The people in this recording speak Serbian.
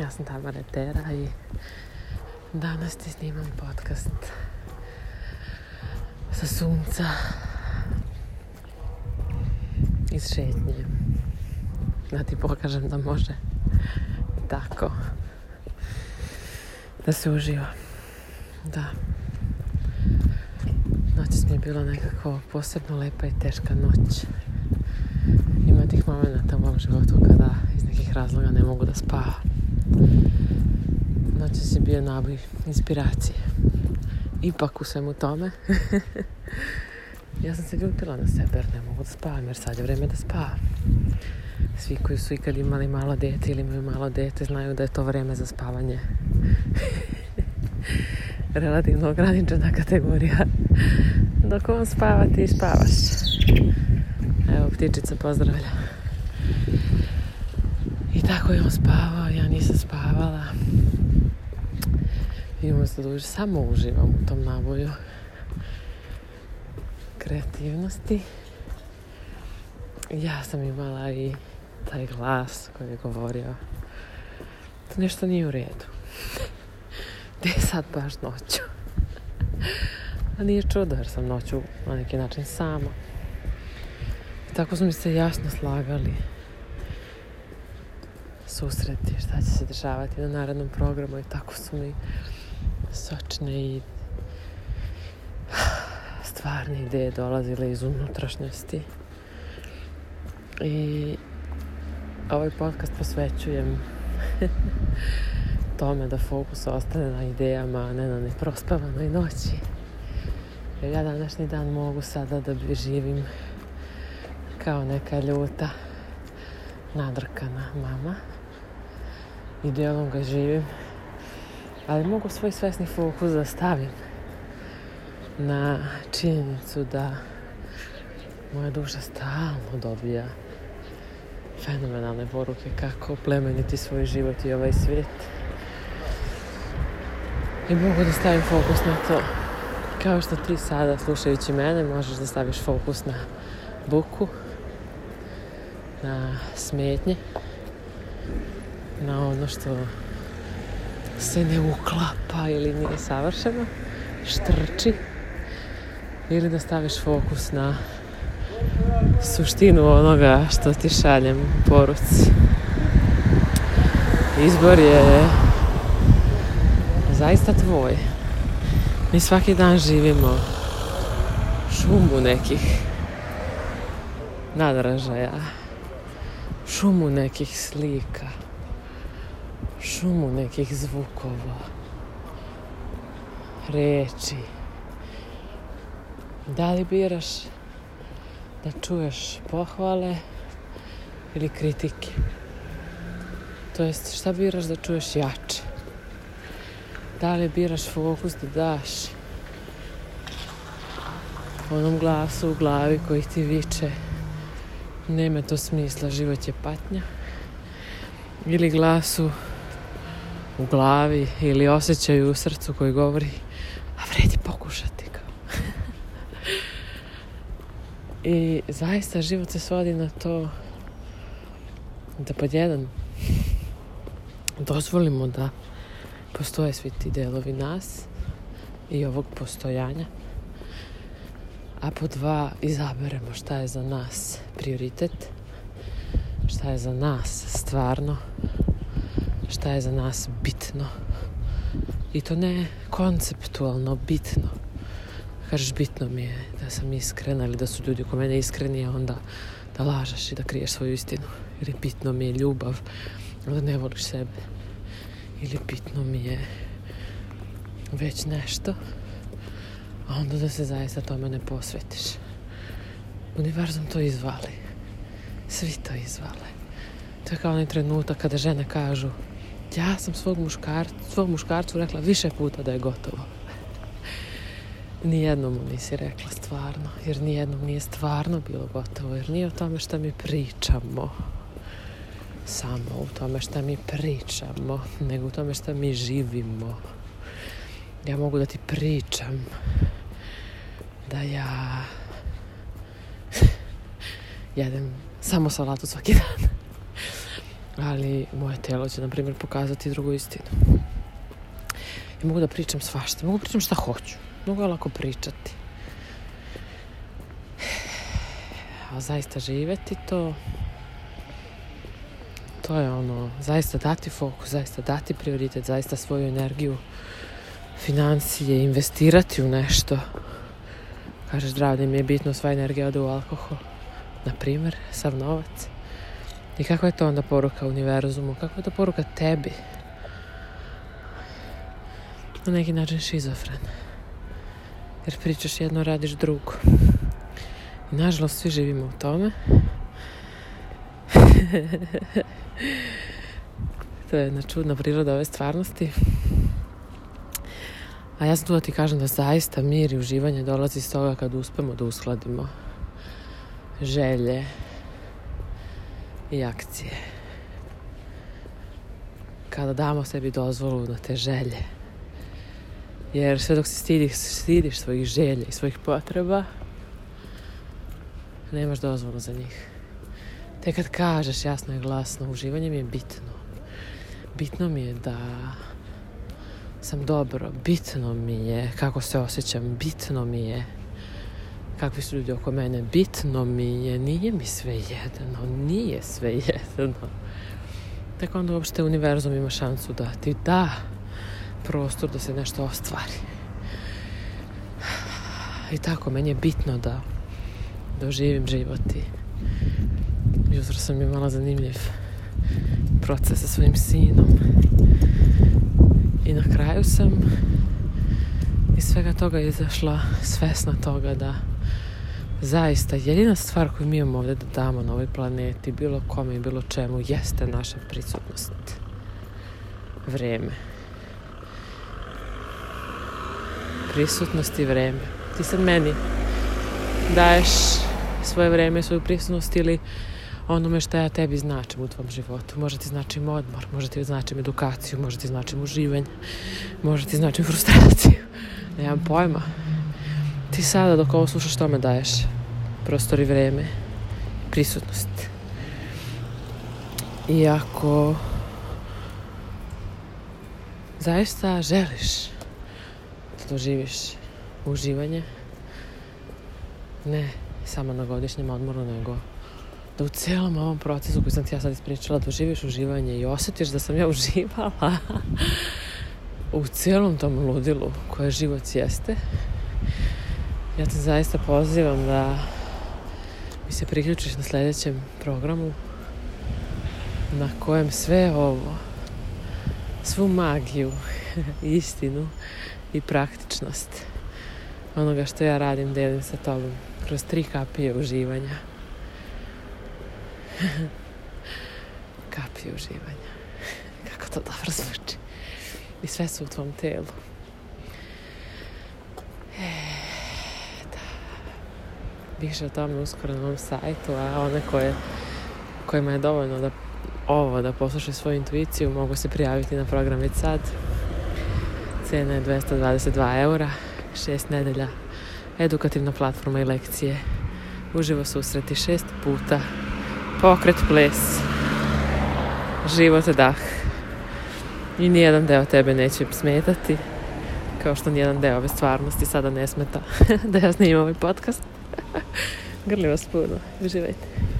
Ja sam Tamara Tera i danas ti snimam podcast sa sunca iz šetnje. Da ti pokažem da može tako da se uživa. Da. Noćas mi je bilo nekako posebno lepa i teška noć. Ima tih momenta u mom životu kada iz nekih razloga ne mogu da spavam Noćas znači si bio naboj inspiracije. Ipak u svemu tome. ja sam se ljutila na sebe jer ne mogu da spavam jer sad je vreme da spavam. Svi koji su ikad imali malo dete ili imaju malo dete znaju da je to vreme za spavanje. Relativno ograničena kategorija. Dok on spava ti spavaš. Evo ptičica pozdravlja. Tako je on spavao, ja nisam spavala. I on da se duže, samo uživam u tom naboju kreativnosti. Ja sam imala i taj glas koji je govorio da nešto nije u redu. Gde sad baš noću? A nije čudo jer sam noću na neki način sama. I tako smo mi se jasno slagali susreti, šta će se dešavati na narodnom programu i tako su mi sočne i stvarne ideje dolazile iz unutrašnjosti. I ovaj podcast posvećujem tome da fokus ostane na idejama, a ne na neprospavanoj noći. Jer ja današnji dan mogu sada da živim kao neka ljuta nadrkana mama i delom ga živim ali mogu svoj svesni fokus da stavim na činjenicu da moja duša stalno dobija fenomenalne poruke kako plemeniti svoj život i ovaj svijet i mogu da stavim fokus na to kao što ti sada slušajući mene možeš da staviš fokus na buku na smetnje, na ono što se ne uklapa ili nije savršeno, štrči ili da staviš fokus na suštinu onoga što ti šaljem u poruci. Izbor je zaista tvoj. Mi svaki dan živimo šumu nekih nadražaja šumu nekih slika, šumu nekih zvukova, reči. Da li biraš da čuješ pohvale ili kritike? To jest, šta biraš da čuješ jače? Da li biraš fokus da daš onom glasu u glavi koji ti viče? nema to smisla, život je patnja. Ili glasu u glavi ili osjećaju u srcu koji govori a vredi pokušati kao. I zaista život se svodi na to da pod jedan dozvolimo da postoje svi ti delovi nas i ovog postojanja a po dva izaberemo šta je za nas prioritet, šta je za nas stvarno, šta je za nas bitno. I to ne konceptualno bitno. Kažeš bitno mi je da sam iskrena ili da su ljudi oko mene iskreni, a onda da lažeš i da kriješ svoju istinu. Ili bitno mi je ljubav, onda ne voliš sebe. Ili bitno mi je već nešto a onda da se zaista tome ne posvetiš. Univerzum to izvali. Svi to izvale. To je kao onaj trenutak kada žene kažu ja sam svog, muškarcu, svog muškarcu rekla više puta da je gotovo. Nijednom mu nisi rekla stvarno, jer nijednom nije stvarno bilo gotovo, jer nije o tome što mi pričamo. Samo u tome što mi pričamo, nego u tome što mi živimo. Ja mogu da ti pričam, da ja jedem samo salatu svaki dan. Ali moje telo će, na primjer, pokazati drugu istinu. I mogu da pričam svašta. Mogu da pričam šta hoću. Mnogo je lako pričati. A zaista živeti to... To je ono, zaista dati fokus, zaista dati prioritet, zaista svoju energiju, financije, investirati u nešto kaže zdravlje mi je bitno, sva energija ode u alkohol, na primjer, sav novac. I kakva je to onda poruka univerzumu? Kakva je to poruka tebi? Na neki način šizofren. Jer pričaš jedno, radiš drugo. I nažalost svi živimo u tome. to je jedna čudna priroda ove stvarnosti. A ja sam tu da ti kažem da zaista mir i uživanje dolazi iz toga kad uspemo da uskladimo želje i akcije. Kada damo sebi dozvolu na te želje. Jer sve dok se stidiš, stidiš svojih želja i svojih potreba, nemaš dozvolu za njih. Te kad kažeš jasno i glasno, uživanje mi je bitno. Bitno mi je da sam dobro, bitno mi je kako se osjećam, bitno mi je kakvi su ljudi oko mene, bitno mi je, nije mi sve jedno, nije sve jedno. Tako onda uopšte univerzum ima šansu da ti da prostor da se nešto ostvari. I tako, meni je bitno da doživim život i jutro sam imala zanimljiv proces sa svojim sinom I na kraju sam iz svega toga izašla svesna toga da zaista jedina stvar koju mi imamo ovde da damo na ovoj planeti, bilo kome i bilo čemu, jeste naša prisutnost. Vreme. Prisutnost i vreme. Ti sad meni daješ svoje vreme, svoju prisutnost ili onome što ja tebi značim u tvom životu. Može ti značim odmor, može ti značim edukaciju, može ti značim uživanje, može ti značim frustraciju. Nemam pojma. Ti sada dok ovo slušaš me daješ prostor i vreme i prisutnost. I ako zaista želiš da doživiš uživanje, ne samo na godišnjem odmoru, nego da u celom ovom procesu koji sam ti ja sad ispričala doživiš uživanje i osjetiš da sam ja uživala u celom tom ludilu koje život jeste. Ja te zaista pozivam da mi se priključiš na sledećem programu na kojem sve ovo, svu magiju, istinu i praktičnost onoga što ja radim delim sa tobom kroz tri kapije uživanja kaplje uživanja. Kako to dobro zvuči. I sve su u tvom telu. E, da. Više o tome uskoro na mom sajtu, a one koje, kojima je dovoljno da ovo, da poslušaju svoju intuiciju, mogu se prijaviti na program već sad. Cena je 222 eura, šest nedelja, edukativna platforma i lekcije. Uživo susreti šest puta pokret ples, život dah. I nijedan deo tebe neće smetati, kao što nijedan deo ove stvarnosti sada ne smeta da ja snimam ovaj podcast. Grli vas puno, uživajte.